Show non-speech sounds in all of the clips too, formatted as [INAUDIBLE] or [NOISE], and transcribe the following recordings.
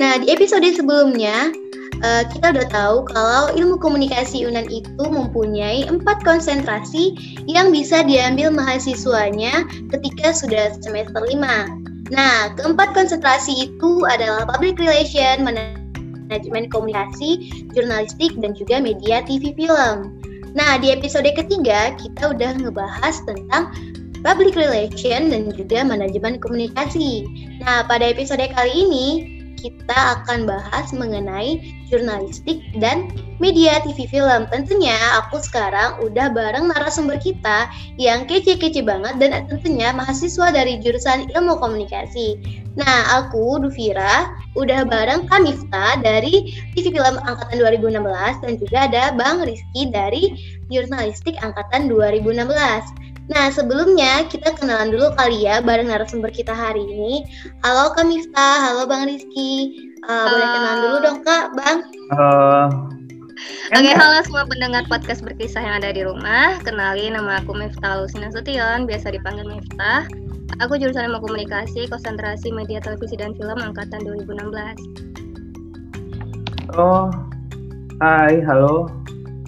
Nah, di episode sebelumnya uh, kita udah tahu kalau ilmu komunikasi UNAN itu mempunyai empat konsentrasi yang bisa diambil mahasiswanya ketika sudah semester 5. Nah, keempat konsentrasi itu adalah public relation, manajemen komunikasi, jurnalistik, dan juga media TV film. Nah, di episode ketiga kita udah ngebahas tentang public relation dan juga manajemen komunikasi. Nah, pada episode kali ini kita akan bahas mengenai jurnalistik dan media TV film. Tentunya aku sekarang udah bareng narasumber kita yang kece-kece banget dan tentunya mahasiswa dari jurusan ilmu komunikasi. Nah, aku Duvira udah bareng Kamifta dari TV film angkatan 2016 dan juga ada Bang Rizky dari jurnalistik angkatan 2016. Nah, sebelumnya kita kenalan dulu kali ya bareng narasumber kita hari ini. Halo Kak Miftah, halo Bang Rizky. Uh, boleh kenalan dulu dong Kak, Bang. Uh, Oke, okay, halo semua pendengar podcast berkisah yang ada di rumah. Kenalin nama aku Miftah Lusina Sution, biasa dipanggil Miftah. Aku jurusan ilmu komunikasi, konsentrasi media televisi dan film angkatan 2016. Oh, hai, halo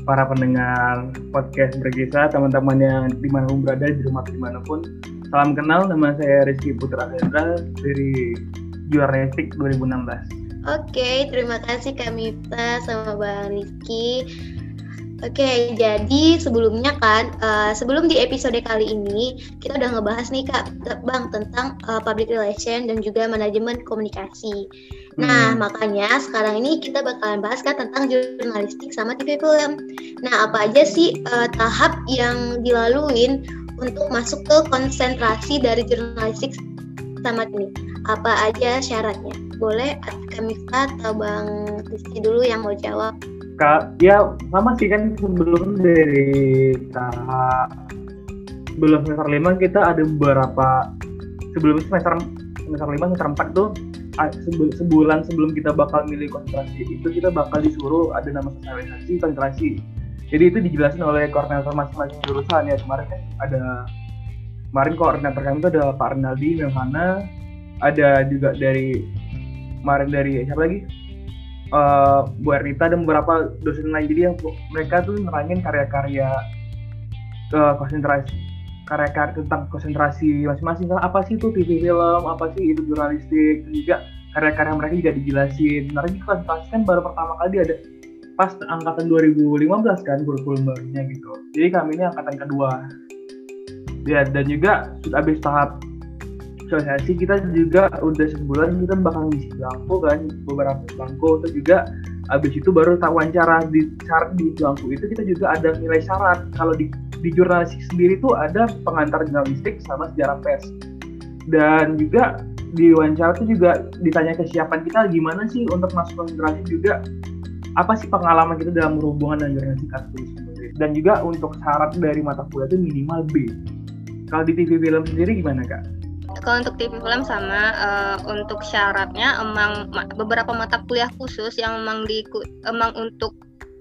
para pendengar podcast berkisah, teman-teman yang di mana pun berada di rumah di mana pun. Salam kenal, nama saya Rizky Putra Hendra dari Jurnalistik 2016. Oke, terima kasih Kak Mifta sama Bang Rizky. Oke, jadi sebelumnya kan, uh, sebelum di episode kali ini, kita udah ngebahas nih Kak, Bang, tentang uh, public relation dan juga manajemen komunikasi. Nah, hmm. makanya sekarang ini kita bakalan bahas kan tentang jurnalistik sama TV film. Nah, apa aja sih uh, tahap yang dilaluin untuk masuk ke konsentrasi dari jurnalistik sama ini? Apa aja syaratnya? Boleh kami atau Bang Rizky dulu yang mau jawab? Ya sama sih kan sebelum dari tahap sebelum semester lima kita ada beberapa sebelum semester semester lima semester empat tuh sebulan sebelum kita bakal milih konsentrasi itu kita bakal disuruh ada nama sosialisasi konsentrasi jadi itu dijelasin oleh koordinator masing-masing jurusan ya kemarin kan ada kemarin koordinator kami itu ada Pak Renaldi Melhana ada juga dari kemarin dari siapa lagi uh, Bu Ernita dan beberapa dosen lain. Jadi yang mereka tuh nerangin karya-karya uh, konsentrasi karya-karya tentang konsentrasi masing-masing. Apa sih itu TV film apa sih itu jurnalistik dan juga karya-karya mereka juga dijelasin. Sebenarnya konsentrasi kan baru pertama kali ada pas angkatan 2015 kan kurikulum barunya gitu. Jadi kami ini angkatan kedua. Ya dan juga sudah habis tahap sosialisasi kita juga udah sebulan kita bakal ngisi belangko kan beberapa belangko itu juga habis itu baru tak wawancara di syarat di belangko itu kita juga ada nilai syarat. Kalau di di jurnalistik sendiri tuh ada pengantar jurnalistik sama sejarah pers. Dan juga di wawancara itu juga ditanya kesiapan kita gimana sih untuk masuk konsentrasi juga? Apa sih pengalaman kita dalam berhubungan dengan jurnalistik asli dan juga untuk syarat dari mata kuliah itu minimal B. Kalau di TV film sendiri gimana kak? Kalau untuk TV film sama uh, untuk syaratnya emang beberapa mata kuliah khusus yang emang di emang untuk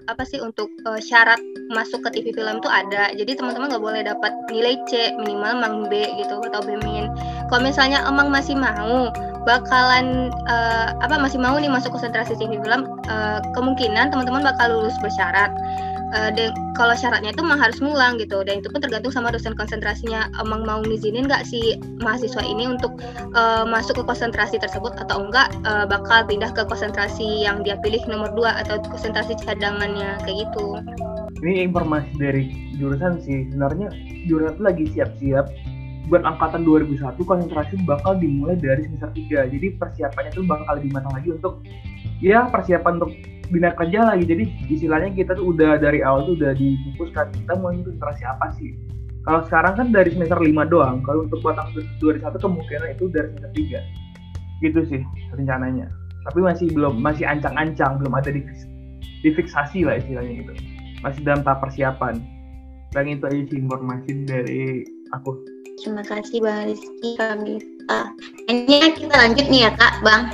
apa sih untuk uh, syarat masuk ke TV film tuh ada. Jadi teman-teman nggak boleh dapat nilai C minimal emang B gitu atau B min. Kalau misalnya emang masih mau bakalan uh, apa masih mau nih masuk konsentrasi TV film, uh, kemungkinan teman-teman bakal lulus bersyarat uh, kalau syaratnya itu memang harus ngulang gitu. Dan itu pun tergantung sama dosen konsentrasinya. Emang mau ngizinin nggak si mahasiswa ini untuk uh, masuk ke konsentrasi tersebut atau enggak uh, bakal pindah ke konsentrasi yang dia pilih nomor dua atau konsentrasi cadangannya kayak gitu. Ini informasi dari jurusan sih. Sebenarnya jurusan itu lagi siap-siap. Buat angkatan 2001 konsentrasi bakal dimulai dari semester 3 jadi persiapannya tuh bakal lebih lagi untuk ya persiapan untuk bina kerja lagi. Jadi istilahnya kita tuh udah dari awal tuh udah difokuskan kita mau konsentrasi apa sih? Kalau sekarang kan dari semester 5 doang. Kalau untuk batang 21 kemungkinan itu dari semester 3 gitu sih rencananya. Tapi masih belum masih ancang-ancang belum ada di difiksasi lah istilahnya gitu. Masih dalam tahap persiapan. Dan itu aja sih informasi dari aku. Terima kasih bang Rizky kami uh, ini kita lanjut nih ya kak bang.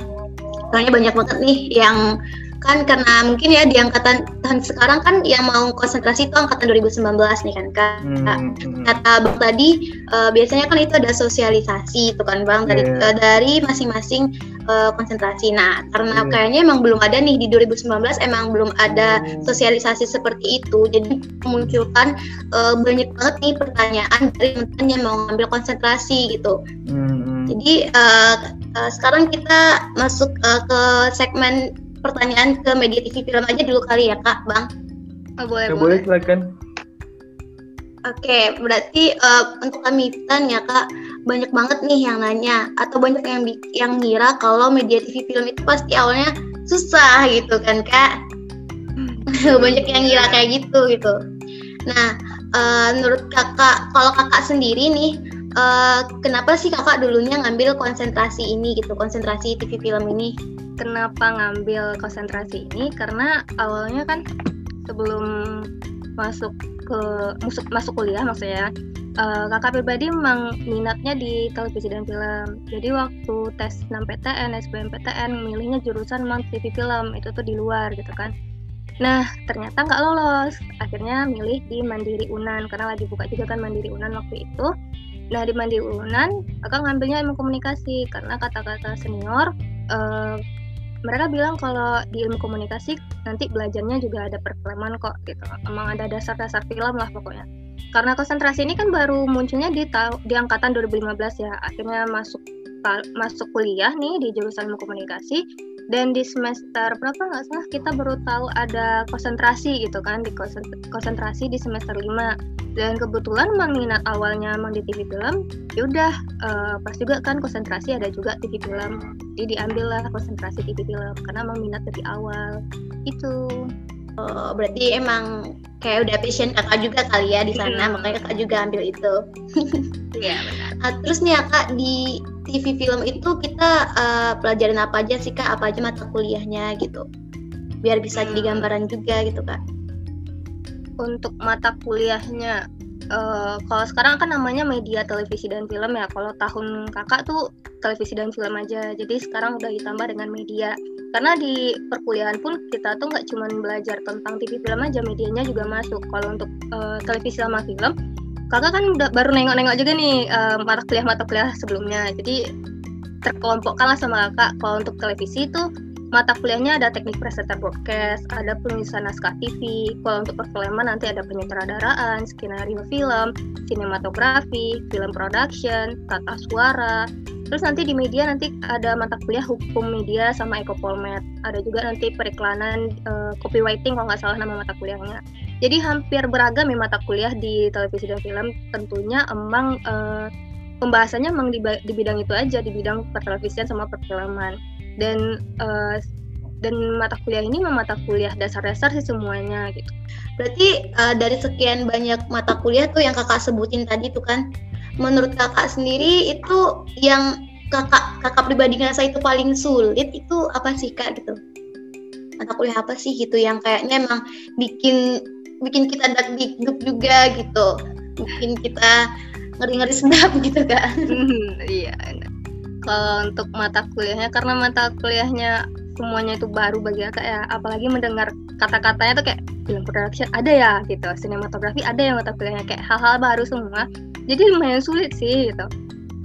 Soalnya banyak banget nih yang kan karena mungkin ya di angkatan tahun sekarang kan yang mau konsentrasi itu angkatan 2019 nih kan kak hmm, hmm. kata bang tadi uh, biasanya kan itu ada sosialisasi itu kan bang dari yeah. uh, dari masing-masing uh, konsentrasi nah karena yeah. kayaknya emang belum ada nih di 2019 emang belum ada hmm. sosialisasi seperti itu jadi memunculkan uh, banyak banget nih pertanyaan dari teman-teman yang mau ngambil konsentrasi gitu hmm. jadi uh, uh, sekarang kita masuk uh, ke segmen pertanyaan ke media TV film aja dulu kali ya kak bang oh, boleh ya, boleh silakan Oke, berarti uh, untuk kami ya kak banyak banget nih yang nanya atau banyak yang yang ngira kalau media TV film itu pasti awalnya susah gitu kan kak. [LAUGHS] banyak yang ngira kayak gitu gitu. Nah, uh, menurut kakak kalau kakak sendiri nih, uh, kenapa sih kakak dulunya ngambil konsentrasi ini gitu, konsentrasi TV film ini? kenapa ngambil konsentrasi ini? Karena awalnya kan sebelum masuk ke masuk masuk kuliah maksudnya uh, kakak pribadi memang minatnya di televisi dan film. Jadi waktu tes 6 PTN SBMPTN milihnya jurusan memang TV film itu tuh di luar gitu kan. Nah ternyata nggak lolos. Akhirnya milih di Mandiri Unan karena lagi buka juga kan Mandiri Unan waktu itu nah di Mandiri Unan kakak ngambilnya ilmu komunikasi. Karena kata-kata senior uh, mereka bilang kalau di ilmu komunikasi nanti belajarnya juga ada perfilman kok gitu. Emang ada dasar-dasar film lah pokoknya. Karena konsentrasi ini kan baru munculnya di di angkatan 2015 ya. Akhirnya masuk masuk kuliah nih di jurusan ilmu komunikasi dan di semester berapa nggak salah kita baru tahu ada konsentrasi gitu kan di konsentrasi di semester 5 dan kebetulan memang minat awalnya emang di TV film yaudah uh, pas juga kan konsentrasi ada juga TV film jadi diambil lah konsentrasi TV film karena emang minat dari awal itu Oh, berarti emang kayak udah passion kakak juga kali ya di sana, hmm. makanya kakak juga ambil itu. [LAUGHS] Iya benar. Nah, terus nih ya kak di TV film itu kita uh, pelajarin apa aja sih kak? Apa aja mata kuliahnya gitu? Biar bisa hmm. jadi gambaran juga gitu kak. Untuk mata kuliahnya, uh, kalau sekarang kan namanya media televisi dan film ya. Kalau tahun kakak tuh televisi dan film aja. Jadi sekarang udah ditambah dengan media karena di perkuliahan pun kita tuh nggak cuma belajar tentang TV film aja medianya juga masuk kalau untuk uh, televisi sama film kakak kan udah baru nengok-nengok juga nih uh, mata kuliah mata kuliah sebelumnya jadi terkelompokkan lah sama kakak kalau untuk televisi itu mata kuliahnya ada teknik presenter broadcast, ada penulisan naskah TV. Kalau untuk perfilman nanti ada penyutradaraan, skenario film, sinematografi, film production, tata suara, Terus nanti di media nanti ada mata kuliah hukum media sama ekopolmed. Ada juga nanti periklanan uh, copywriting kalau nggak salah nama mata kuliahnya. Jadi hampir beragam ya mata kuliah di televisi dan film. Tentunya emang uh, pembahasannya emang di, di bidang itu aja, di bidang pertelevisian sama perfilman. Dan uh, dan mata kuliah ini memang mata kuliah dasar-dasar sih semuanya gitu. Berarti uh, dari sekian banyak mata kuliah tuh yang kakak sebutin tadi tuh kan, menurut kakak sendiri itu yang kakak kakak pribadi ngerasa itu paling sulit itu apa sih kak gitu mata kuliah apa sih gitu yang kayaknya emang bikin bikin kita dak dikduk juga gitu. Bikin kita ngeri ngeri sedap [LAUGHS] gitu kak hmm, iya kalau untuk mata kuliahnya karena mata kuliahnya semuanya itu baru bagi kakak ya apalagi mendengar kata-katanya tuh kayak film production ada ya gitu. Sinematografi ada yang mata kuliahnya kayak hal-hal baru semua. Jadi lumayan sulit sih gitu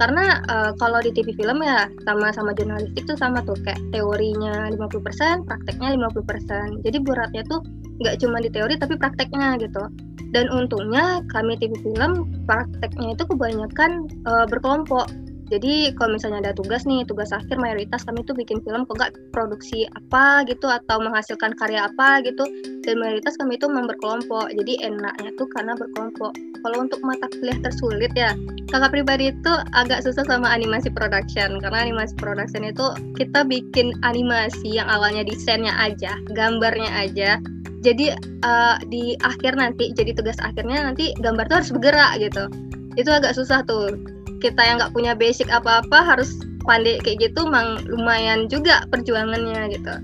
karena uh, kalau di TV film ya sama-sama jurnalistik tuh sama tuh kayak teorinya 50%, prakteknya 50%. Jadi beratnya tuh nggak cuma di teori tapi prakteknya gitu. Dan untungnya kami TV film prakteknya itu kebanyakan uh, berkelompok jadi kalau misalnya ada tugas nih tugas akhir mayoritas kami tuh bikin film kok gak produksi apa gitu atau menghasilkan karya apa gitu dan mayoritas kami itu memberkelompok. Jadi enaknya tuh karena berkelompok. Kalau untuk mata kuliah tersulit ya kakak pribadi itu agak susah sama animasi production karena animasi production itu kita bikin animasi yang awalnya desainnya aja gambarnya aja. Jadi uh, di akhir nanti jadi tugas akhirnya nanti gambar tuh harus bergerak gitu. Itu agak susah tuh kita yang nggak punya basic apa-apa harus pandai kayak gitu mang lumayan juga perjuangannya gitu.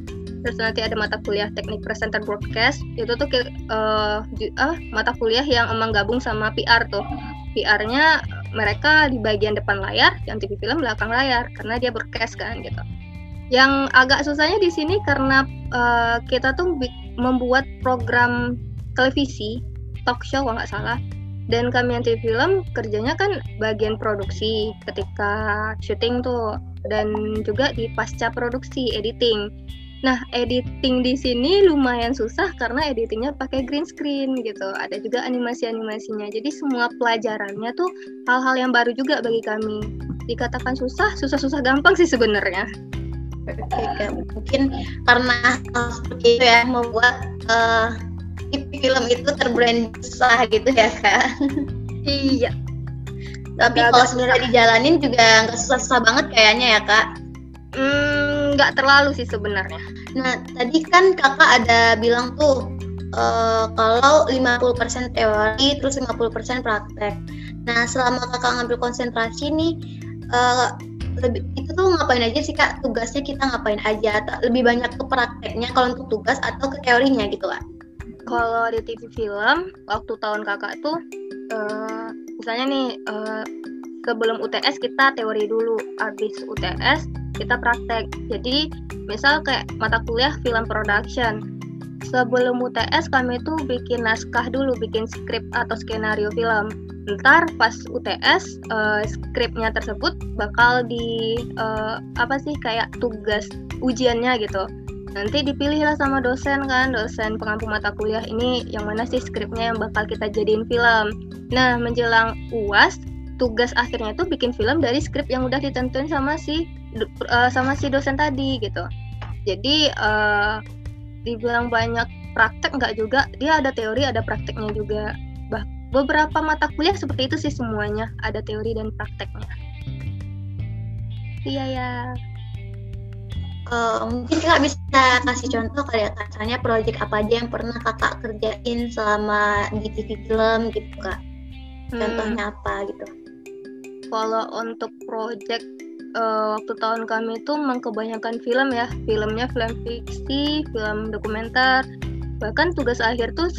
Terus nanti ada mata kuliah teknik presenter broadcast itu tuh uh, uh, mata kuliah yang emang gabung sama PR tuh. PR-nya mereka di bagian depan layar yang TV film belakang layar karena dia broadcast kan gitu. Yang agak susahnya di sini karena uh, kita tuh membuat program televisi talk show kalau nggak salah dan kami anti film kerjanya kan bagian produksi ketika syuting tuh dan juga di pasca produksi editing. Nah, editing di sini lumayan susah karena editingnya pakai green screen gitu. Ada juga animasi-animasinya. Jadi semua pelajarannya tuh hal-hal yang baru juga bagi kami. Dikatakan susah, susah-susah gampang sih sebenarnya. Oke, mungkin karena seperti itu ya membuat uh, film itu terbrand susah gitu ya kak? Iya. Tapi kalau sebenarnya dijalanin juga nggak susah-susah banget kayaknya ya kak? Hmm, nggak hmm, terlalu sih sebenarnya. Nah tadi kan kakak ada bilang tuh uh, kalau 50% teori terus 50% praktek. Nah selama kakak ngambil konsentrasi nih uh, lebih itu tuh ngapain aja sih kak? Tugasnya kita ngapain aja? Lebih banyak ke prakteknya kalau untuk tugas atau ke teorinya gitu kak kalau di TV film waktu tahun kakak tuh uh, misalnya nih uh, sebelum UTS kita teori dulu. Habis UTS kita praktek. Jadi misal kayak mata kuliah film production. Sebelum UTS kami tuh bikin naskah dulu bikin skrip atau skenario film. Ntar pas UTS uh, eh, skripnya tersebut bakal di uh, apa sih kayak tugas ujiannya gitu nanti dipilih lah sama dosen kan dosen pengampu mata kuliah ini yang mana sih skripnya yang bakal kita jadiin film. Nah menjelang uas tugas akhirnya tuh bikin film dari skrip yang udah ditentuin sama si uh, sama si dosen tadi gitu. Jadi uh, dibilang banyak praktek nggak juga dia ada teori ada prakteknya juga. Bah beberapa mata kuliah seperti itu sih semuanya ada teori dan prakteknya. Iya ya uh, mungkin kakak bisa kasih contoh kali ya misalnya proyek apa aja yang pernah kakak kerjain selama di TV film gitu kak. Contohnya hmm. apa gitu? Kalau untuk proyek uh, waktu tahun kami itu memang kebanyakan film ya. Filmnya film fiksi film dokumenter bahkan tugas akhir tuh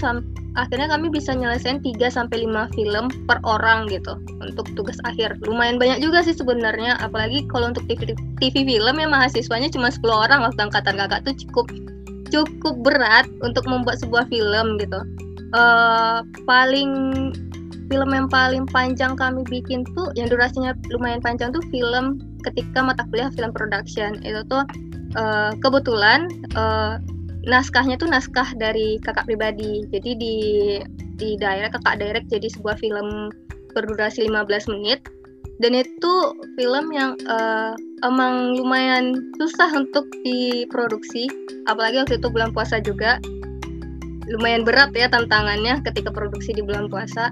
akhirnya kami bisa nyelesain 3 sampai 5 film per orang gitu untuk tugas akhir. Lumayan banyak juga sih sebenarnya apalagi kalau untuk TV, TV film ya mahasiswanya cuma 10 orang waktu angkatan kakak tuh cukup cukup berat untuk membuat sebuah film gitu. Uh, paling film yang paling panjang kami bikin tuh yang durasinya lumayan panjang tuh film ketika mata kuliah film production itu tuh uh, kebetulan uh, naskahnya tuh naskah dari kakak pribadi. Jadi di di direct kakak direct jadi sebuah film berdurasi 15 menit. Dan itu film yang uh, emang lumayan susah untuk diproduksi. Apalagi waktu itu bulan puasa juga. Lumayan berat ya tantangannya ketika produksi di bulan puasa.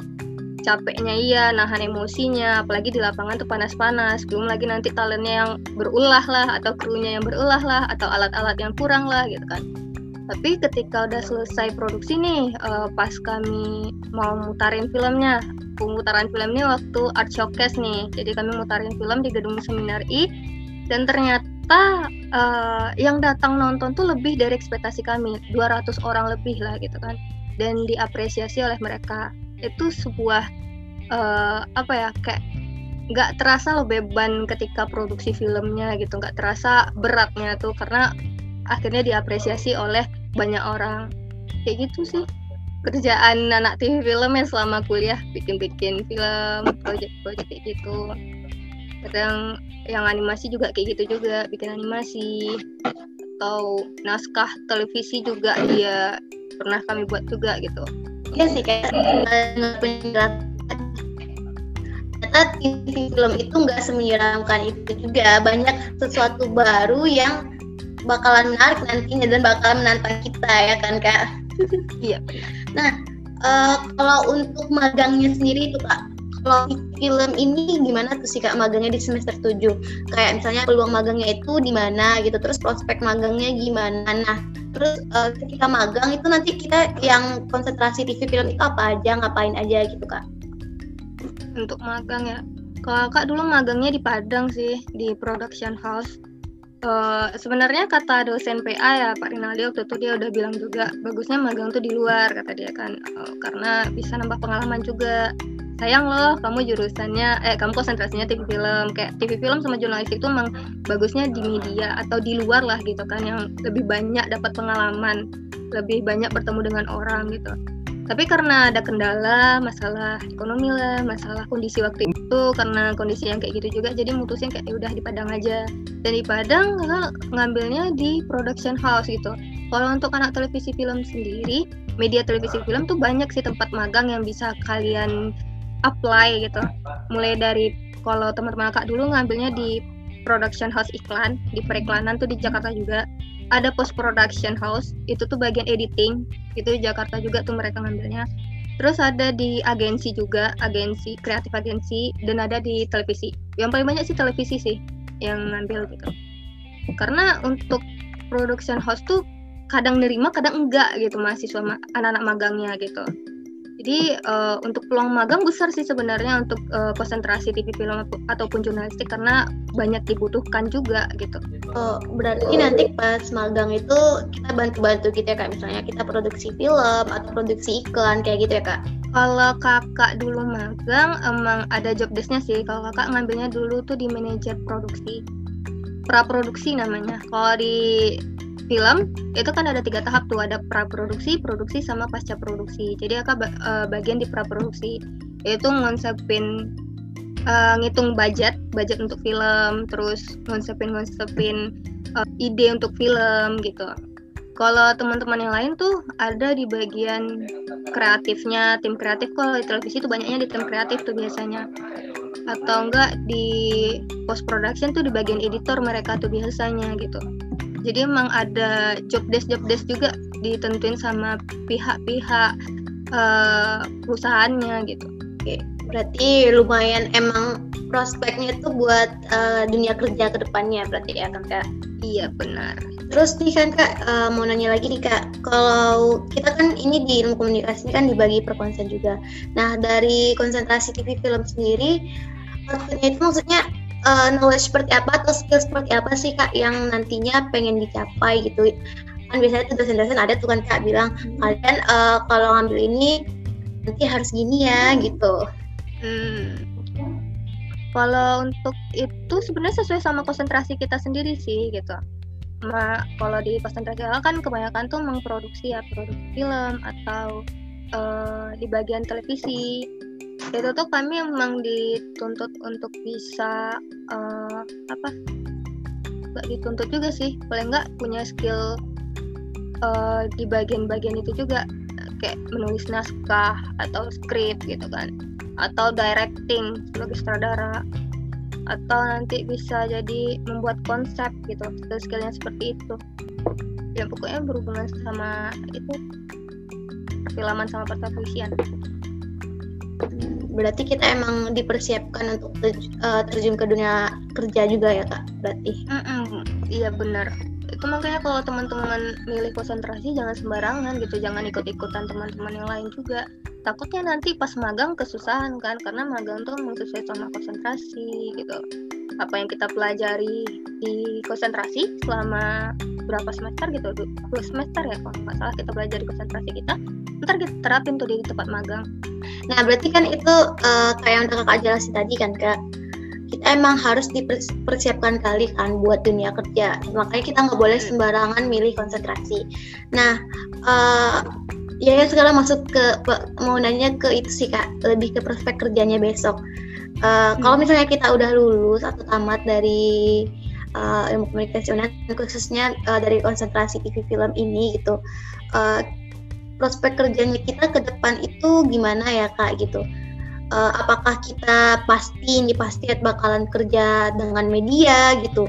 Capeknya iya nahan emosinya. Apalagi di lapangan tuh panas-panas. Belum lagi nanti talentnya yang berulah lah atau krunya yang berulah lah atau alat-alat yang kurang lah gitu kan tapi ketika udah selesai produksi nih uh, pas kami mau mutarin filmnya pemutaran film ini waktu art showcase nih. Jadi kami mutarin film di gedung seminar I dan ternyata uh, yang datang nonton tuh lebih dari ekspektasi kami 200 orang lebih lah gitu kan dan diapresiasi oleh mereka. Itu sebuah uh, apa ya kayak nggak terasa lo beban ketika produksi filmnya gitu nggak terasa beratnya tuh karena akhirnya diapresiasi oleh banyak orang. Kayak gitu sih. Kerjaan anak TV film ya selama kuliah bikin-bikin film proyek-proyek kayak gitu. Kadang yang animasi juga kayak gitu juga bikin animasi. Atau naskah televisi juga dia pernah kami buat juga gitu. Iya sih kayak ternyata TV film itu nggak semenyeramkan itu juga. Banyak sesuatu baru yang bakalan menarik nantinya dan bakalan menantang kita ya kan kak? [LAUGHS] Iya nah uh, kalau untuk magangnya sendiri itu kak kalau film ini gimana tuh sih kak magangnya di semester 7 kayak misalnya peluang magangnya itu di mana gitu terus prospek magangnya gimana? Nah terus uh, ketika magang itu nanti kita yang konsentrasi TV film itu apa aja ngapain aja gitu kak? Untuk magang ya? Kalau kak dulu magangnya di Padang sih di production house Uh, sebenarnya kata dosen PA ya Pak Rinaldi waktu itu dia udah bilang juga bagusnya magang tuh di luar kata dia kan. Uh, karena bisa nambah pengalaman juga. Sayang loh kamu jurusannya eh kamu konsentrasinya TV film. Kayak TV film sama jurnalistik itu emang bagusnya di media atau di luar lah gitu kan yang lebih banyak dapat pengalaman lebih banyak bertemu dengan orang gitu tapi karena ada kendala masalah ekonomi lah masalah kondisi waktu itu karena kondisi yang kayak gitu juga jadi mutusin kayak ya udah di Padang aja. Dan di Padang ngambilnya di production house gitu. Kalau untuk anak televisi film sendiri media televisi film tuh banyak sih tempat magang yang bisa kalian apply gitu. Mulai dari kalau teman-teman kakak dulu ngambilnya di production house iklan di periklanan tuh di Jakarta juga ada post production house itu tuh bagian editing itu Jakarta juga tuh mereka ngambilnya. Terus ada di agensi juga agensi kreatif agensi dan ada di televisi. Yang paling banyak sih televisi sih yang ngambil gitu. Karena untuk production house tuh kadang nerima kadang enggak gitu mahasiswa anak-anak magangnya gitu jadi uh, untuk peluang magang besar sih sebenarnya untuk uh, konsentrasi TV film ataupun jurnalistik karena banyak dibutuhkan juga gitu. Oh, berarti nanti pas magang itu kita bantu-bantu gitu ya kak, misalnya kita produksi film atau produksi iklan kayak gitu ya kak? Kalau kakak dulu magang emang ada job desknya sih. Kalau kakak ngambilnya dulu tuh di manajer produksi, praproduksi namanya. Kalau di film itu kan ada tiga tahap tuh ada praproduksi, produksi sama pasca produksi. Jadi aku uh, bagian di praproduksi yaitu ngonsepin uh, ngitung budget, budget untuk film, terus ngonsepin ngonsepin uh, ide untuk film gitu. Kalau teman-teman yang lain tuh ada di bagian kreatifnya, tim kreatif kalau di televisi tuh banyaknya di tim kreatif tuh biasanya. Atau enggak di post production tuh di bagian editor mereka tuh biasanya gitu jadi emang ada job desk job desk juga ditentuin sama pihak-pihak uh, perusahaannya gitu. Oke. Berarti lumayan emang prospeknya itu buat uh, dunia kerja ke depannya berarti ya kan kak? Iya benar. Terus nih kan kak uh, mau nanya lagi nih kak. Kalau kita kan ini di ilmu komunikasi kan dibagi per konsen juga. Nah dari konsentrasi TV film sendiri maksudnya itu maksudnya uh, knowledge seperti apa atau skill seperti apa sih kak yang nantinya pengen dicapai gitu? Kan biasanya tuh dosen-dosen ada tuh kan kak bilang kalian uh, kalau ngambil ini nanti harus gini ya gitu. Hmm. kalau untuk itu sebenarnya sesuai sama konsentrasi kita sendiri sih gitu. Ma, kalau di konsentrasi kan kebanyakan tuh memproduksi ya produksi film atau uh, di bagian televisi itu tuh kami emang dituntut untuk bisa uh, apa? Nggak dituntut juga sih. Paling nggak punya skill uh, di bagian-bagian itu juga. Kayak menulis naskah atau skrip gitu kan. Atau directing sebagai sutradara. Atau nanti bisa jadi membuat konsep gitu. Skill-skillnya seperti itu. Ya pokoknya berhubungan sama itu. Perfilman sama pertelevisian berarti kita emang dipersiapkan untuk uh, terjun ke dunia kerja juga ya kak? Berarti? Iya benar. Itu makanya kalau teman-teman milih konsentrasi jangan sembarangan gitu. Jangan ikut-ikutan teman-teman yang lain juga. Takutnya nanti pas magang kesusahan kan karena magang tuh memang sesuai sama konsentrasi gitu apa yang kita pelajari di konsentrasi selama berapa semester gitu dua semester ya kalau nggak salah kita belajar di konsentrasi kita ntar kita terapin tuh di tempat magang. Nah berarti kan itu uh, kayak yang udah kakak jelasin tadi kan kak kita emang harus dipersiapkan kali kan buat dunia kerja. Makanya kita nggak boleh sembarangan milih konsentrasi. Nah uh, ya, ya sekarang masuk ke mau nanya ke itu sih kak lebih ke prospek kerjanya besok uh, hmm. kalau misalnya kita udah lulus atau tamat dari uh, ilmu komunikasi UNAN khususnya uh, dari konsentrasi TV film ini gitu uh, prospek kerjanya kita ke depan itu gimana ya kak gitu? Uh, apakah kita pasti ini pasti bakalan kerja dengan media gitu?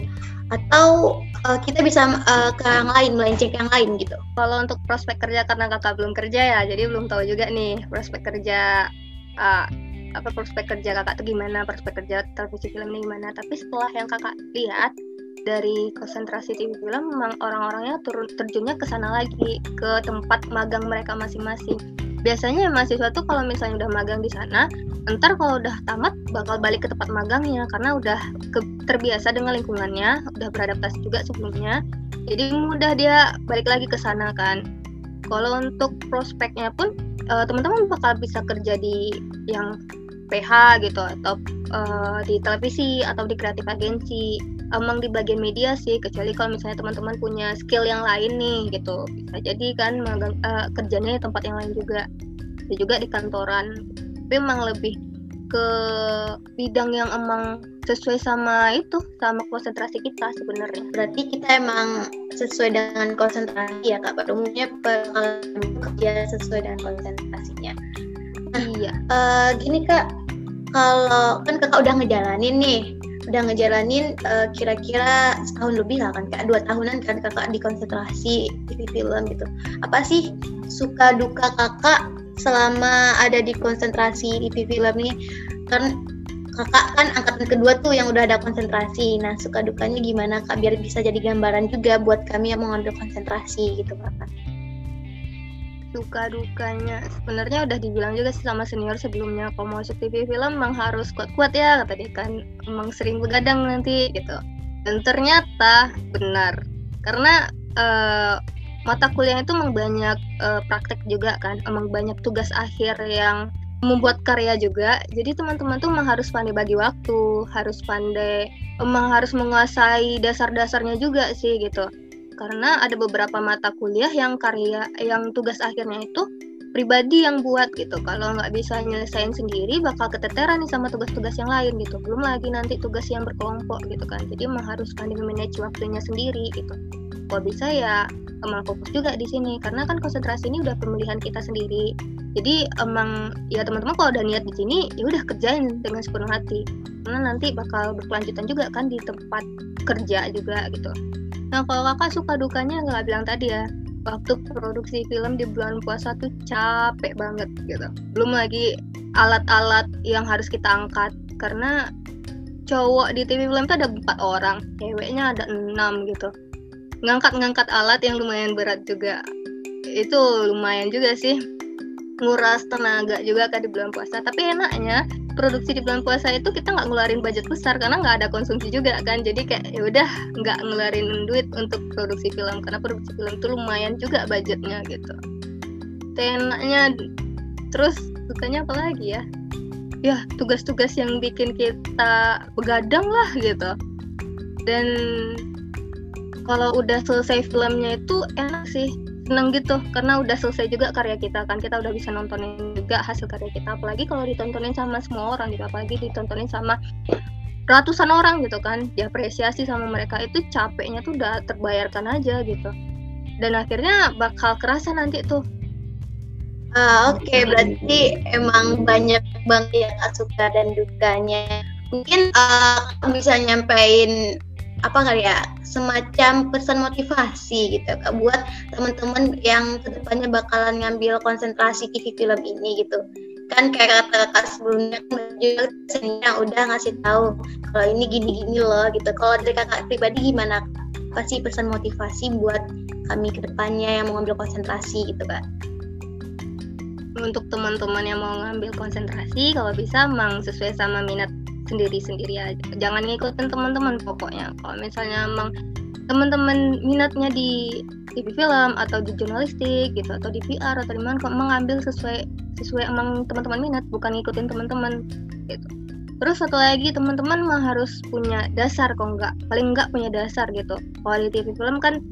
Atau uh, kita bisa uh, ke yang lain melenceng yang lain gitu? Kalau untuk prospek kerja karena kakak belum kerja ya jadi belum tahu juga nih prospek kerja uh, apa prospek kerja kakak tuh gimana prospek kerja televisi film ini gimana. Tapi setelah yang kakak lihat dari konsentrasi TV film memang orang-orangnya turun terjunnya ke sana lagi ke tempat magang mereka masing-masing. Biasanya mahasiswa tuh kalau misalnya udah magang di sana ntar kalau udah tamat bakal balik ke tempat magangnya karena udah ke, terbiasa dengan lingkungannya udah beradaptasi juga sebelumnya. Jadi mudah dia balik lagi ke sana kan. Kalau untuk prospeknya pun uh, teman-teman bakal bisa kerja di yang PH gitu atau uh, di televisi atau di kreatif agensi. Emang di bagian media sih kecuali kalau misalnya teman-teman punya skill yang lain nih gitu. Bisa jadi kan magang, uh, kerjanya di tempat yang lain juga. Bisa juga di kantoran. Tapi emang lebih ke bidang yang emang sesuai sama itu sama konsentrasi kita sebenarnya. Berarti kita emang sesuai dengan konsentrasi ya kak? Pada umumnya kerja sesuai dengan konsentrasinya. Nah, iya. uh, gini kak kalau kan kakak udah ngejalanin nih. Udah ngejalanin uh, kira-kira setahun lebih lah kan kak. Dua tahunan kan kakak di konsentrasi TV film gitu. Apa sih suka duka kakak selama ada di konsentrasi TV film ini? Kan kakak kan angkatan kedua tuh yang udah ada konsentrasi. Nah suka dukanya gimana kak? Biar bisa jadi gambaran juga buat kami yang mau ngambil konsentrasi gitu kakak suka dukanya sebenarnya udah dibilang juga sih sama senior sebelumnya kalau mau masuk TV film emang harus kuat-kuat ya kata dia kan. Emang sering begadang nanti gitu. Dan ternyata benar. Karena uh, mata kuliah itu emang banyak uh, praktek juga kan. Emang banyak tugas akhir yang membuat karya juga. Jadi teman-teman tuh emang harus pandai bagi waktu harus pandai emang harus menguasai dasar-dasarnya juga sih gitu karena ada beberapa mata kuliah yang karya yang tugas akhirnya itu pribadi yang buat gitu. Kalau nggak bisa nyelesain sendiri bakal keteteran nih sama tugas-tugas yang lain gitu. Belum lagi nanti tugas yang berkelompok gitu kan. Jadi emang harus pandai manage waktunya sendiri gitu. Kalau bisa ya emang fokus juga di sini. Karena kan konsentrasi ini udah pemilihan kita sendiri. Jadi emang ya teman-teman kalau udah niat di sini ya udah kerjain dengan sepenuh hati. Karena nanti bakal berkelanjutan juga kan di tempat kerja juga gitu Nah kalau kakak suka dukanya nggak bilang tadi ya waktu produksi film di bulan puasa tuh capek banget gitu. Belum lagi alat-alat yang harus kita angkat karena cowok di TV film itu ada empat orang, ceweknya ada enam gitu. Ngangkat-ngangkat alat yang lumayan berat juga. Itu lumayan juga sih nguras tenaga juga kan di bulan puasa. Tapi enaknya produksi di bulan puasa itu kita nggak ngeluarin budget besar karena nggak ada konsumsi juga kan. Jadi kayak ya udah nggak ngeluarin duit untuk produksi film karena produksi film itu lumayan juga budgetnya gitu. Tenaknya terus sukanya apa lagi ya? Ya tugas-tugas yang bikin kita begadang lah gitu. Dan kalau udah selesai filmnya itu enak sih seneng gitu karena udah selesai juga karya kita kan kita udah bisa nontonin juga hasil karya kita apalagi kalau ditontonin sama semua orang gitu apalagi ditontonin sama ratusan orang gitu kan diapresiasi sama mereka itu capeknya tuh udah terbayarkan aja gitu dan akhirnya bakal kerasa nanti tuh Ah, Oke, okay. berarti emang banyak banget ya suka dan dukanya. Mungkin uh, bisa nyampein apa kali ya semacam pesan motivasi gitu kak buat teman-teman yang ke depannya bakalan ngambil konsentrasi TV film ini gitu. Kan kayak kata kakak sebelumnya juga udah ngasih tahu kalau ini gini-gini loh gitu. Kalau dari kakak pribadi gimana apa sih pesan motivasi buat kami ke depannya yang mau ngambil konsentrasi gitu kak? Untuk teman-teman yang mau ngambil konsentrasi kalau bisa emang sesuai sama minat sendiri-sendiri aja jangan ngikutin teman-teman pokoknya. Kalau misalnya emang teman-teman minatnya di TV film atau di jurnalistik gitu atau di PR atau di mana kok mengambil sesuai sesuai emang teman-teman minat bukan ngikutin teman-teman gitu. Terus satu lagi teman-teman mah harus punya dasar kok enggak paling enggak punya dasar gitu. Kalau di TV film kan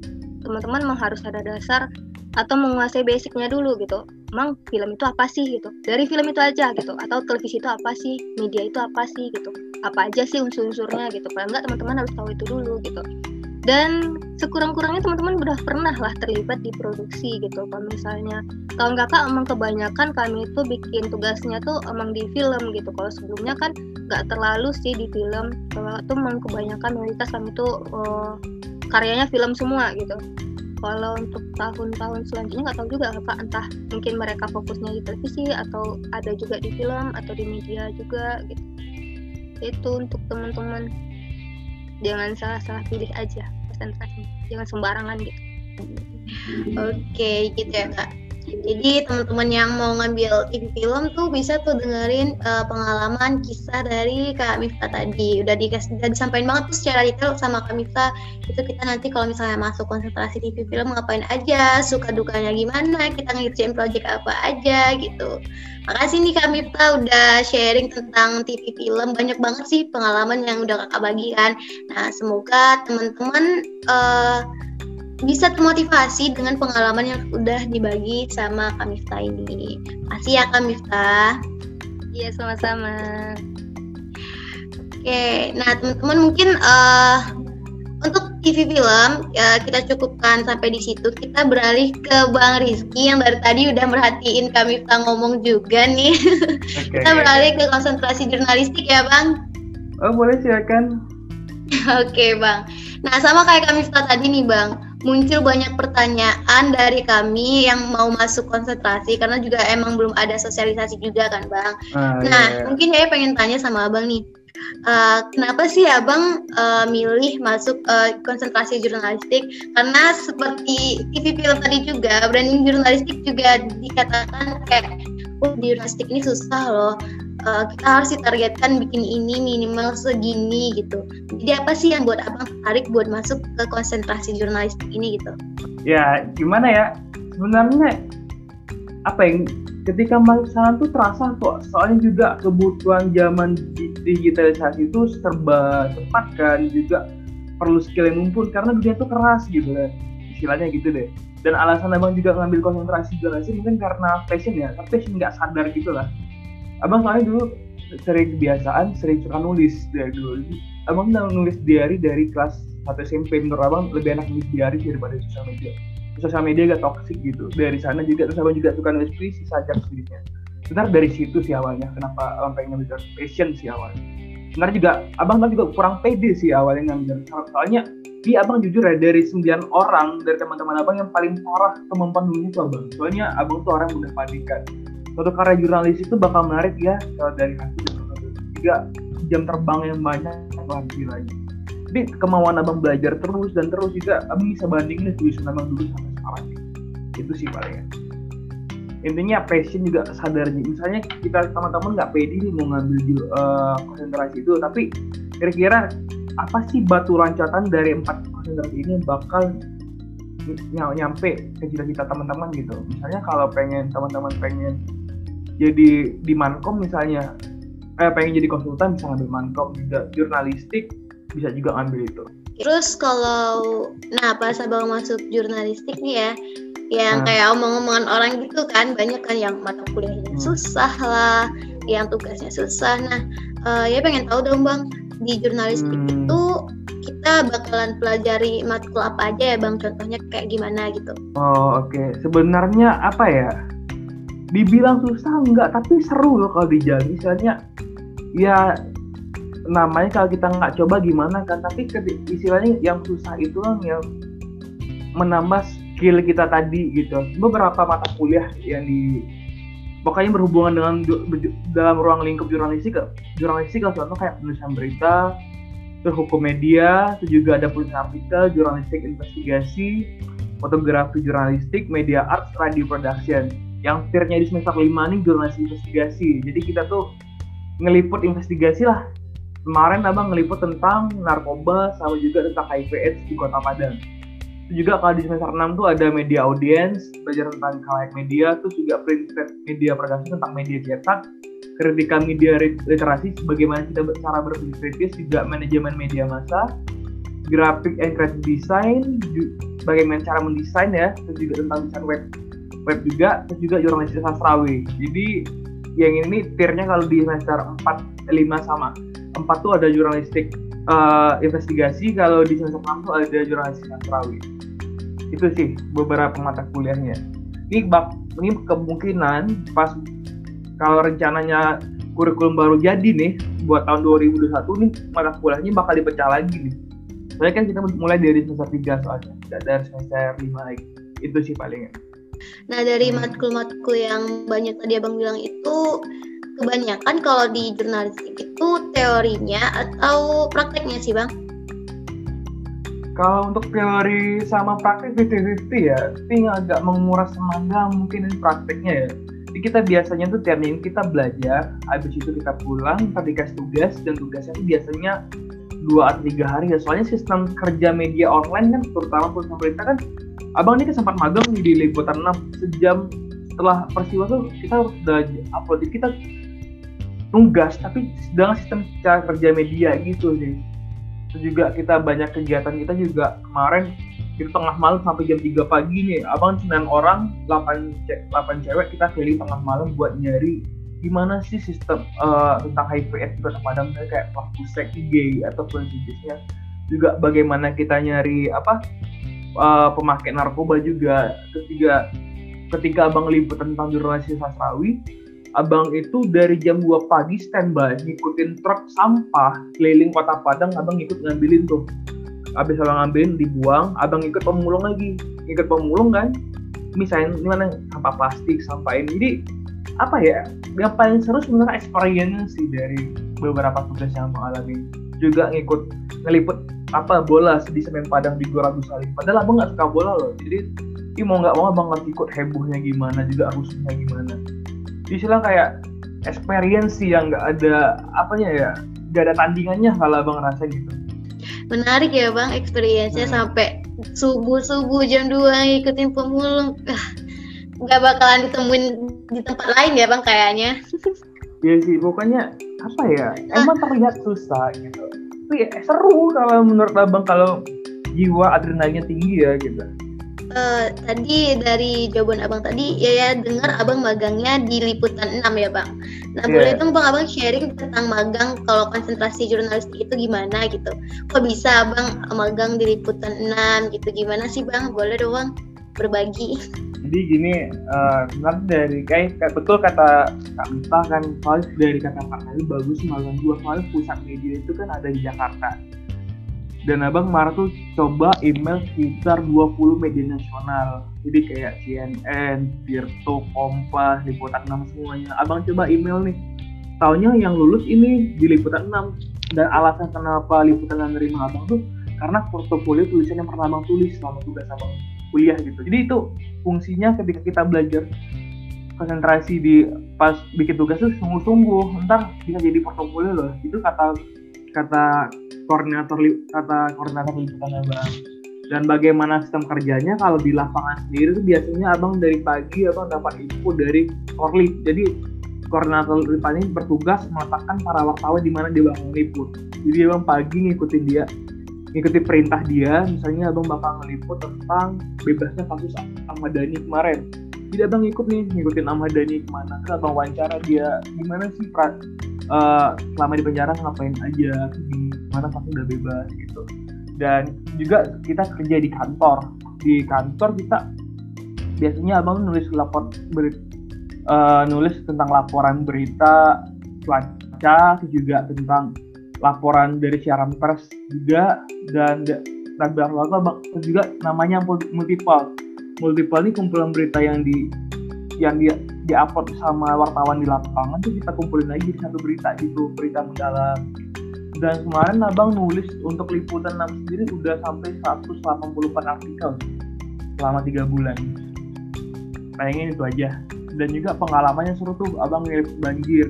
teman-teman mah harus ada dasar atau menguasai basicnya dulu gitu emang film itu apa sih? gitu. Dari film itu aja gitu. Atau televisi itu apa sih? Media itu apa sih? gitu. Apa aja sih unsur-unsurnya? gitu. Paling enggak teman-teman harus tahu itu dulu gitu. Dan sekurang-kurangnya teman-teman udah pernah lah terlibat di produksi gitu. Kalau misalnya tahun kakak emang kebanyakan kami itu bikin tugasnya tuh emang di film gitu. Kalau sebelumnya kan nggak terlalu sih di film. Kalau tuh emang kebanyakan mayoritas kami tuh uh, karyanya film semua gitu kalau untuk tahun-tahun selanjutnya nggak tahu juga apa entah mungkin mereka fokusnya di televisi atau ada juga di film atau di media juga gitu. Itu untuk teman-teman. Jangan salah-salah pilih aja konsentrasi jangan sembarangan gitu. Oke gitu ya kak Jadi teman-teman yang mau ngambil TV film tuh bisa tuh dengerin uh, pengalaman kisah dari Kak Mifta tadi. Udah dikasih udah disampaikan banget tuh secara detail sama Kak Mifta. Itu kita nanti kalau misalnya masuk konsentrasi TV film ngapain aja, suka dukanya gimana, kita ngerjain project apa aja gitu. Makasih nih Kak Mifta udah sharing tentang TV film. Banyak banget sih pengalaman yang udah Kakak bagikan. Nah, semoga teman-teman uh, bisa termotivasi dengan pengalaman yang udah dibagi sama Kak Mifta ini. Makasih ya Kak Mifta. Iya, sama-sama. Oke, nah teman-teman mungkin uh, untuk TV film ya kita cukupkan sampai di situ. Kita beralih ke Bang Rizky yang dari tadi udah merhatiin Kak Mifta ngomong juga nih. [LAUGHS] Okay, kita beralih ke konsentrasi jurnalistik ya Bang. Oh boleh silakan. [LAUGHS] Oke Bang. Nah sama kayak Kak Mifta tadi nih Bang muncul banyak pertanyaan dari kami yang mau masuk konsentrasi karena juga emang belum ada sosialisasi juga kan bang. Ah, nah iya, iya. mungkin saya pengen tanya sama abang nih, uh, kenapa sih abang uh, milih masuk uh, konsentrasi jurnalistik? Karena seperti TV film tadi juga branding jurnalistik juga dikatakan kayak oh jurnalistik ini susah loh uh, kita harus ditargetkan bikin ini minimal segini gitu. Jadi apa sih yang buat abang tertarik buat masuk ke konsentrasi jurnalistik ini gitu? Ya gimana ya? Sebenarnya apa yang ketika masuk sana tuh terasa kok. Soalnya juga kebutuhan zaman digitalisasi itu serba cepat kan. Juga perlu skill yang mumpuni karena dunia tuh keras gitu kan. Istilahnya gitu deh. Dan alasan abang juga ngambil konsentrasi jurnalistik mungkin karena passion ya. Tapi passion nggak sadar gitu lah abang soalnya dulu sering kebiasaan sering suka nulis dari dulu. Abang udah nulis diary dari kelas satu SMP menurut abang lebih enak nulis diary daripada sosial media. Sosial media gak toxic gitu. Dari sana juga terus abang juga suka nulis puisi sajak sendirinya sebenarnya dari situ sih awalnya kenapa abang pengen ngambil passion sih awalnya. Sebenarnya juga abang kan juga kurang pede sih awalnya ngambil soalnya di abang jujur ya dari sembilan orang dari teman-teman abang yang paling parah kemampuan nulis itu abang. Soalnya abang tuh orang mudah panikan suatu karya jurnalis itu bakal menarik ya kalau dari hasil juga jam terbang yang banyak lagi lagi. Tapi kemauan abang belajar terus dan terus juga abang bisa bandingin tulisan abang dulu sampai sekarang. Itu sih paling ya. Intinya passion juga sadar misalnya kita teman-teman nggak pede nih mau ngambil uh, konsentrasi itu tapi kira-kira apa sih batu loncatan dari empat konsentrasi ini bakal nyampe ke cita-cita teman-teman gitu? Misalnya kalau pengen teman-teman pengen jadi di mankom misalnya eh pengen jadi konsultan bisa ngambil mankom juga jurnalistik bisa juga ngambil itu terus kalau nah pas abang masuk jurnalistik nih ya yang nah. kayak omong-omongan orang gitu kan banyak kan yang mata kuliahnya hmm. susah lah yang tugasnya susah nah uh, ya pengen tahu dong bang di jurnalistik hmm. itu kita bakalan pelajari matkul apa aja ya bang contohnya kayak gimana gitu oh oke okay. sebenarnya apa ya dibilang susah enggak tapi seru loh kalau dijalani misalnya ya namanya kalau kita nggak coba gimana kan tapi istilahnya yang susah itu kan yang menambah skill kita tadi gitu. Beberapa mata kuliah yang di pokoknya berhubungan dengan dalam ruang lingkup jurnalistik jurnalistik lah contoh kayak penulisan berita terus hukum media terus juga ada penulisan artikel jurnalistik investigasi fotografi jurnalistik media art radio production yang tiernya di semester lima nih jurnalistik investigasi. Jadi kita tuh ngeliput investigasi lah. Kemarin abang ngeliput tentang narkoba sama juga tentang HIV AIDS di kota Padang. Itu juga kalau di semester 6 tuh ada media audience belajar tentang halayak media terus juga print media produksi tentang media cetak. Kritika media literasi bagaimana kita cara berpikir kritis juga manajemen media massa. Graphic and creative design bagaimana cara mendesain ya terus juga tentang desain web web juga terus juga jurnalistik sastrawi jadi yang ini tiernya kalau di semester 4 5 sama 4 tuh ada jurnalistik uh, investigasi. Kalau di semester 6 tuh ada jurnalistik sastrawi itu sih beberapa mata kuliahnya. Ini bak ini kemungkinan pas kalau rencananya kurikulum baru jadi nih buat tahun 2021 nih mata kuliahnya bakal dipecah lagi nih. Soalnya kan kita mulai dari semester 3 soalnya tidak dari semester 5 lagi. Itu sih palingnya Nah dari hmm. matkul-matkul yang banyak tadi abang bilang itu kebanyakan kalau di jurnalistik itu teorinya atau prakteknya sih bang? Kalau untuk teori sama praktek 50-50 ya, tapi agak menguras tenaga mungkin prakteknya ya. Jadi kita biasanya tuh tiap minggu kita belajar, habis itu kita pulang, kita dikasih tugas, dan tugasnya itu biasanya dua atau tiga hari ya. Soalnya sistem kerja media online kan, terutama perusahaan berita kan, abang ini kan sempat magang di Liputan 6, sejam setelah peristiwa tuh kita udah upload, kita tugas, tapi dengan sistem cara kerja media gitu sih Terus juga kita banyak kegiatan kita juga kemarin itu tengah malam sampai jam 3 pagi nih abang 9 orang 8, cek 8 cewek kita pilih tengah malam buat nyari gimana sih sistem uh, tentang HIV AIDS juga padam kayak pelaku seks gay atau jenisnya juga bagaimana kita nyari apa uh, pemakai narkoba juga. Juga ketika abang libur tentang jurnalistik sastrawi abang itu dari jam 2 pagi standby ngikutin truk sampah keliling kota Padang abang ikut ngambilin tuh. Habis abang ngambilin dibuang abang ikut pemulung lagi. Ikut pemulung kan? Misalnya gimana sampah plastik sampah ini. Jadi apa ya yang paling seru sebenarnya experience sih dari beberapa tugas yang abang alami. Juga ngikut ngeliput apa bola di semen Padang di Gora Salim. Padahal abang nggak suka bola loh. Jadi mau nggak mau abang ngerti ikut hebohnya gimana juga rusuhnya gimana. Istilah kayak experience yang nggak ada apanya ya nggak ada tandingannya kalau abang ngerasa gitu. Menarik ya bang experience-nya hmm. sampai subuh subuh jam 2 ngikutin pemulung. Ah, nggak bakalan ditemuin di tempat lain ya bang kayaknya Iya sih pokoknya apa ya emang terlihat susah gitu tapi ya, seru kalau menurut abang kalau jiwa adrenalinnya tinggi ya gitu uh, tadi dari jawaban abang tadi ya ya dengar abang magangnya di liputan 6 ya bang. Nah yeah. boleh dong bang abang sharing tentang magang kalau konsentrasi jurnalistik itu gimana gitu. Kok bisa abang magang di liputan 6 gitu gimana sih bang? Boleh dong bang berbagi. Jadi gini, uh, dari kayak, kayak betul kata Kak Mita kan, soalnya dari kata Kak Nali bagus magang dua soalnya pusat media itu kan ada di Jakarta. Dan abang Mara tuh coba email sekitar 20 media nasional. Jadi kayak CNN, Tirto, Kompas, Liputan 6 semuanya. Abang coba email nih. Taunya yang lulus ini di Liputan 6 dan alasan kenapa Liputan 6 nerima abang tuh karena portofolio tulisan yang abang tulis selama tugas abang kuliah gitu. Jadi itu fungsinya ketika kita belajar konsentrasi di pas bikin tugas tuh sungguh-sungguh. Ntar bisa jadi portofolio loh. Itu kata kata koordinator kata koordinator liputan abang. Dan bagaimana sistem kerjanya kalau di lapangan sendiri itu biasanya abang dari pagi abang dapat info dari korlip jadi koordinator liputan ini bertugas meletakkan para wartawan di mana dia bangun liput jadi abang pagi ngikutin dia ngikutin perintah dia misalnya abang bakal ngeliput tentang bebasnya kasus Ahmad Dhani kemarin. Jadi abang ikut nih ngikutin Ahmad Dhani ke mana kan abang wawancara dia gimana sih pra, uh, selama di penjara ngapain aja gimana pas udah bebas gitu. Dan juga kita kerja di kantor. Di kantor kita biasanya abang nulis lapor beri, uh, nulis tentang laporan berita cuaca juga tentang laporan dari siaran pers juga dan dan abang juga namanya multiple multiple ini kumpulan berita yang di yang dia diupload sama wartawan di lapangan tuh kita kumpulin lagi di satu berita gitu berita mendalam. Dan kemarin abang nulis untuk liputan 6 sendiri udah sampai 184 artikel selama tiga bulan. Pengen itu aja. Dan juga pengalamannya seru tuh abang ngeliat banjir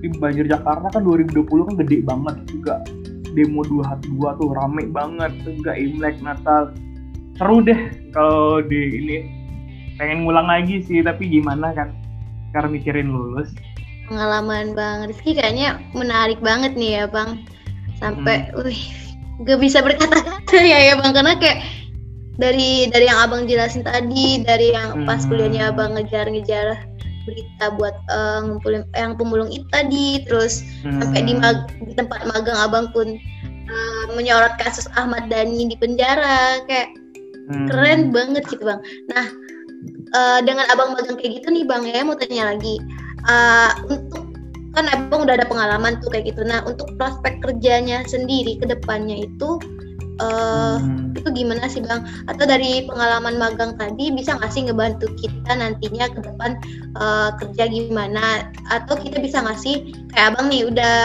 di banjir Jakarta kan 2020 kan gede banget juga. Demo dua dua tuh rame banget. Juga Imlek Natal. Seru deh kalau di ini. Pengen ngulang lagi sih tapi gimana kan? Karena mikirin lulus. Pengalaman bang Rizky kayaknya menarik banget nih ya bang. Sampai hmm. wih gak bisa berkata-kata [LAUGHS] ya ya bang. Karena kayak dari dari yang abang jelasin tadi dari yang pas hmm. kuliahnya abang ngejar-ngejar berita buat uh, ngumpulin yang pemulung itu tadi terus hmm. sampai di, mag, di tempat magang abang pun uh, menyorot kasus Ahmad Dhani di penjara kayak hmm. keren banget gitu bang nah uh, dengan abang magang kayak gitu nih bang ya mau tanya lagi uh, untuk kan abang udah ada pengalaman tuh kayak gitu nah untuk prospek kerjanya sendiri ke depannya itu uh, hmm. itu gimana sih bang? Atau dari pengalaman magang tadi bisa nggak sih ngebantu kita nantinya ke depan uh, kerja gimana? Atau kita bisa nggak sih kayak abang nih udah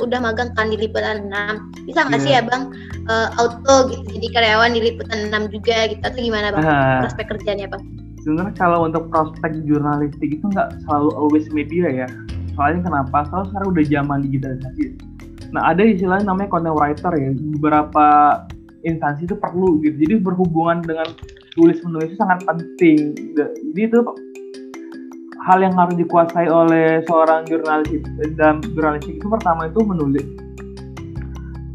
udah magang kan di liputan 6 bisa nggak yeah. sih abang uh, auto gitu jadi karyawan di liputan 6 juga gitu atau gimana bang uh, prospek kerjanya bang? Sebenarnya kalau untuk prospek jurnalistik itu nggak selalu always media ya. Soalnya kenapa? Soalnya sekarang udah zaman digitalisasi. Nah ada istilahnya namanya content writer ya. Beberapa instansi itu perlu gitu. Jadi berhubungan dengan tulis menulis itu sangat penting. Jadi itu hal yang harus dikuasai oleh seorang jurnalis dan jurnalistik itu pertama itu menulis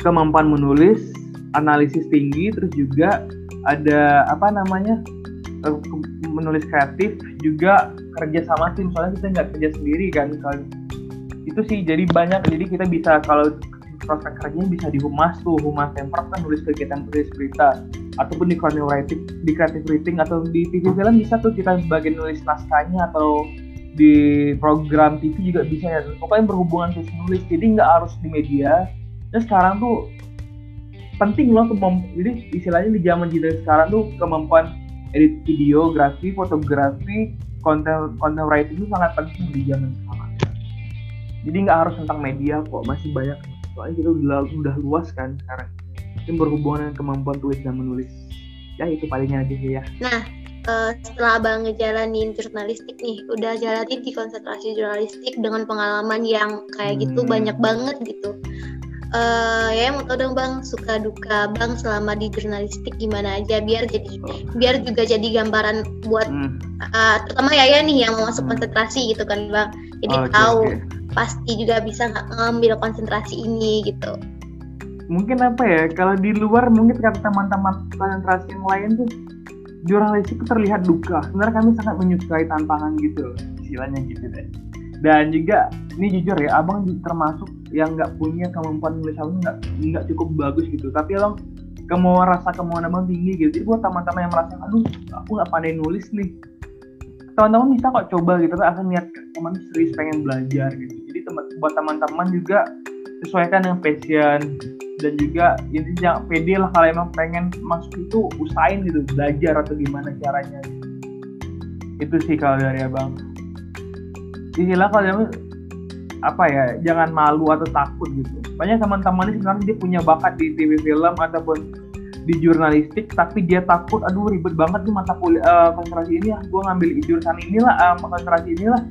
kemampuan menulis analisis tinggi terus juga ada apa namanya eh, menulis kreatif juga kerja sama tim. Soalnya kita nggak kerja sendiri kan itu sih jadi banyak. Jadi kita bisa kalau prospek kerjanya bisa di humas tuh humas temper kan nulis kegiatan tulis berita. Ataupun di creative writing di creative writing atau di TV film bisa tuh kita bagian nulis naskahnya atau di program TV juga bisa ya. Pokoknya berhubungan tulis nulis jadi nggak harus di media. Dan sekarang tuh penting loh kemamp jadi istilahnya di zaman kita sekarang tuh kemampuan edit videografi fotografi konten konten writing itu sangat penting di zaman sekarang. Jadi nggak harus tentang media kok masih banyak soalnya kita udah, udah luas kan sekarang yang berhubungan dengan kemampuan tulis dan menulis ya itu palingnya aja sih ya nah uh, setelah abang ngejalanin jurnalistik nih udah jalanin di konsentrasi jurnalistik dengan pengalaman yang kayak gitu hmm. banyak banget gitu uh, ya mau tau dong bang suka duka bang selama di jurnalistik gimana aja biar jadi biar juga jadi gambaran buat hmm. uh, terutama ya ya nih yang mau masuk hmm. konsentrasi gitu kan bang jadi okay, tahu okay. Pasti juga bisa ngambil konsentrasi ini gitu. Mungkin apa ya kalau di luar mungkin kata teman-teman konsentrasi yang lain tuh jurnalistik terlihat duka. Sebenarnya kami sangat menyukai tantangan gitu istilahnya gitu deh. Dan juga ini jujur ya abang termasuk yang nggak punya kemampuan nulis abang nggak nggak cukup bagus gitu. Tapi abang kemauan rasa kemauan abang tinggi gitu. Jadi buat teman-teman yang merasa aduh aku nggak pandai nulis nih teman-teman bisa kok coba gitu kan akan niat teman serius pengen belajar gitu. Jadi teman buat teman-teman juga sesuaikan dengan passion dan juga ini jangan pede lah kalau emang pengen masuk itu usahain gitu belajar atau gimana caranya. Itu sih kalau dari abang. Inilah kalau apa ya jangan malu atau takut gitu. Banyak teman-teman ini sebenarnya dia punya bakat di TV film ataupun di jurnalistik tapi dia takut aduh ribet banget nih mata kuliah uh, konsentrasi ini ya gue ngambil jurusan inilah uh, konsentrasi inilah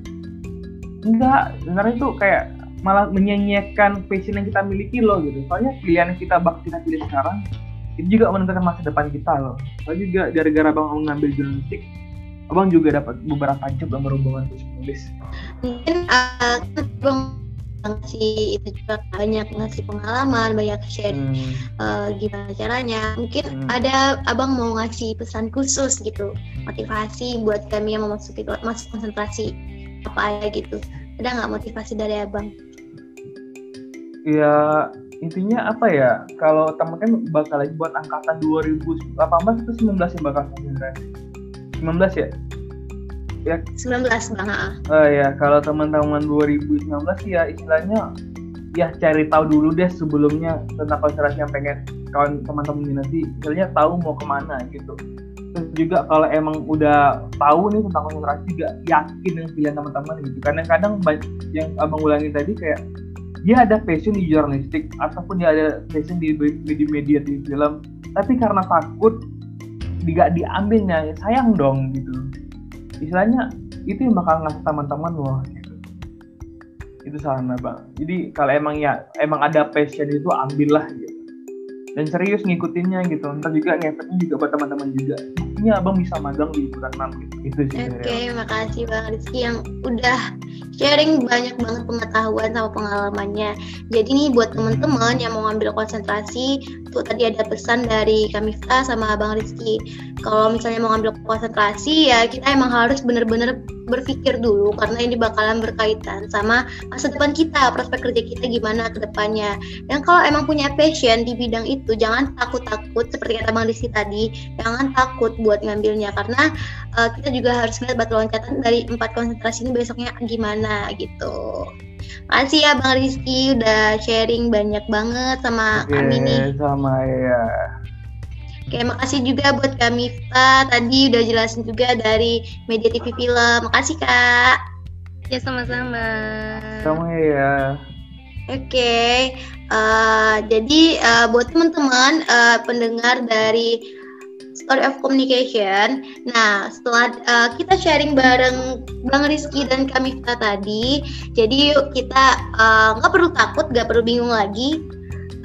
enggak sebenarnya itu kayak malah menyanyikan passion yang kita miliki loh gitu. Soalnya pilihan yang kita bak kita pilih sekarang itu juga menentukan masa depan kita loh. Soalnya juga gara-gara bang ngambil jurnalistik abang juga dapat beberapa job yang berhubungan tulis. Mungkin uh, ngasih itu juga banyak ngasih pengalaman banyak share hmm. uh, gimana caranya mungkin hmm. ada abang mau ngasih pesan khusus gitu motivasi buat kami yang mau masuk masuk konsentrasi apa ya gitu ada nggak motivasi dari abang ya intinya apa ya kalau teman kan bakal lagi buat angkatan 2018 atau 19 yang bakal sebenarnya 19 ya? Ya. 19 bang. Oh ya, kalau teman-teman 2019 ya istilahnya ya cari tahu dulu deh sebelumnya tentang konsentrasi yang pengen kawan teman-teman nanti istilahnya tahu mau ke mana gitu. Terus juga kalau emang udah tahu nih tentang konsentrasi juga yakin dengan pilihan teman-teman gitu. Kadang-kadang yang abang ulangin tadi kayak dia ada passion di jurnalistik ataupun dia ada passion di media-media di film tapi karena takut tidak diambilnya ya sayang dong gitu istilahnya itu yang bakal ngasih teman-teman loh. Itu saran bang jadi kalau emang ya emang ada passion itu ambillah gitu. Dan serius ngikutinnya gitu. Ntar juga ngefeknya juga buat teman-teman juga ini abang bisa magang di bulan 6 gitu. Itu sih oke okay, makasih bang Rizky yang udah sharing banyak banget pengetahuan sama pengalamannya. Jadi nih buat hmm. teman-teman yang mau ngambil konsentrasi tuh tadi ada pesan dari Kamifta sama Bang Rizky. Kalau misalnya mau ngambil konsentrasi ya kita emang harus bener-bener berpikir dulu karena ini bakalan berkaitan sama masa depan kita, prospek kerja kita gimana ke depannya. Dan kalau emang punya passion di bidang itu, jangan takut-takut seperti kata Bang Rizky tadi, jangan takut buat ngambilnya karena uh, kita juga harus melihat batu loncatan dari empat konsentrasi ini besoknya gimana gitu. Makasih ya Bang Rizky udah sharing banyak banget sama Oke, kami nih. Sama ya. Oke, makasih juga buat Kak Mifta. Tadi udah jelasin juga dari Media TV Film. Makasih, Kak. Ya, sama-sama. Sama ya. Oke, okay. uh, jadi uh, buat teman-teman uh, pendengar dari Story of Communication. Nah, setelah uh, kita sharing bareng Bang Rizky dan Kamifta tadi, jadi yuk kita nggak uh, perlu takut, nggak perlu bingung lagi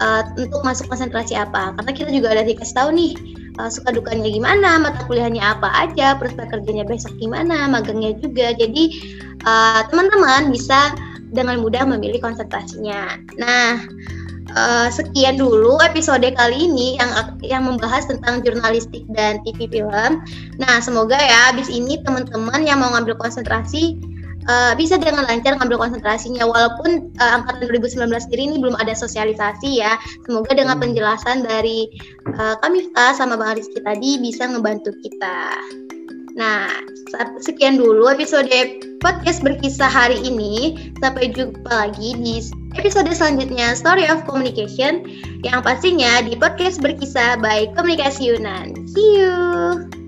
uh, untuk masuk konsentrasi apa, karena kita juga ada dikasih tahu nih uh, suka dukanya gimana, mata kuliahnya apa aja, prospek kerjanya besok gimana, magangnya juga. Jadi teman-teman uh, bisa dengan mudah memilih konsentrasinya. Nah, Uh, sekian dulu episode kali ini yang yang membahas tentang jurnalistik dan TV film. Nah, semoga ya abis ini teman-teman yang mau ngambil konsentrasi uh, bisa dengan lancar ngambil konsentrasinya walaupun uh, angkatan 2019 sendiri ini belum ada sosialisasi ya. Semoga dengan hmm. penjelasan dari uh, Kamifta sama Bang Rizky tadi bisa ngebantu kita. Nah, sekian dulu episode podcast berkisah hari ini. Sampai jumpa lagi di episode selanjutnya Story of Communication yang pastinya di podcast berkisah by Komunikasi Yunan. See you.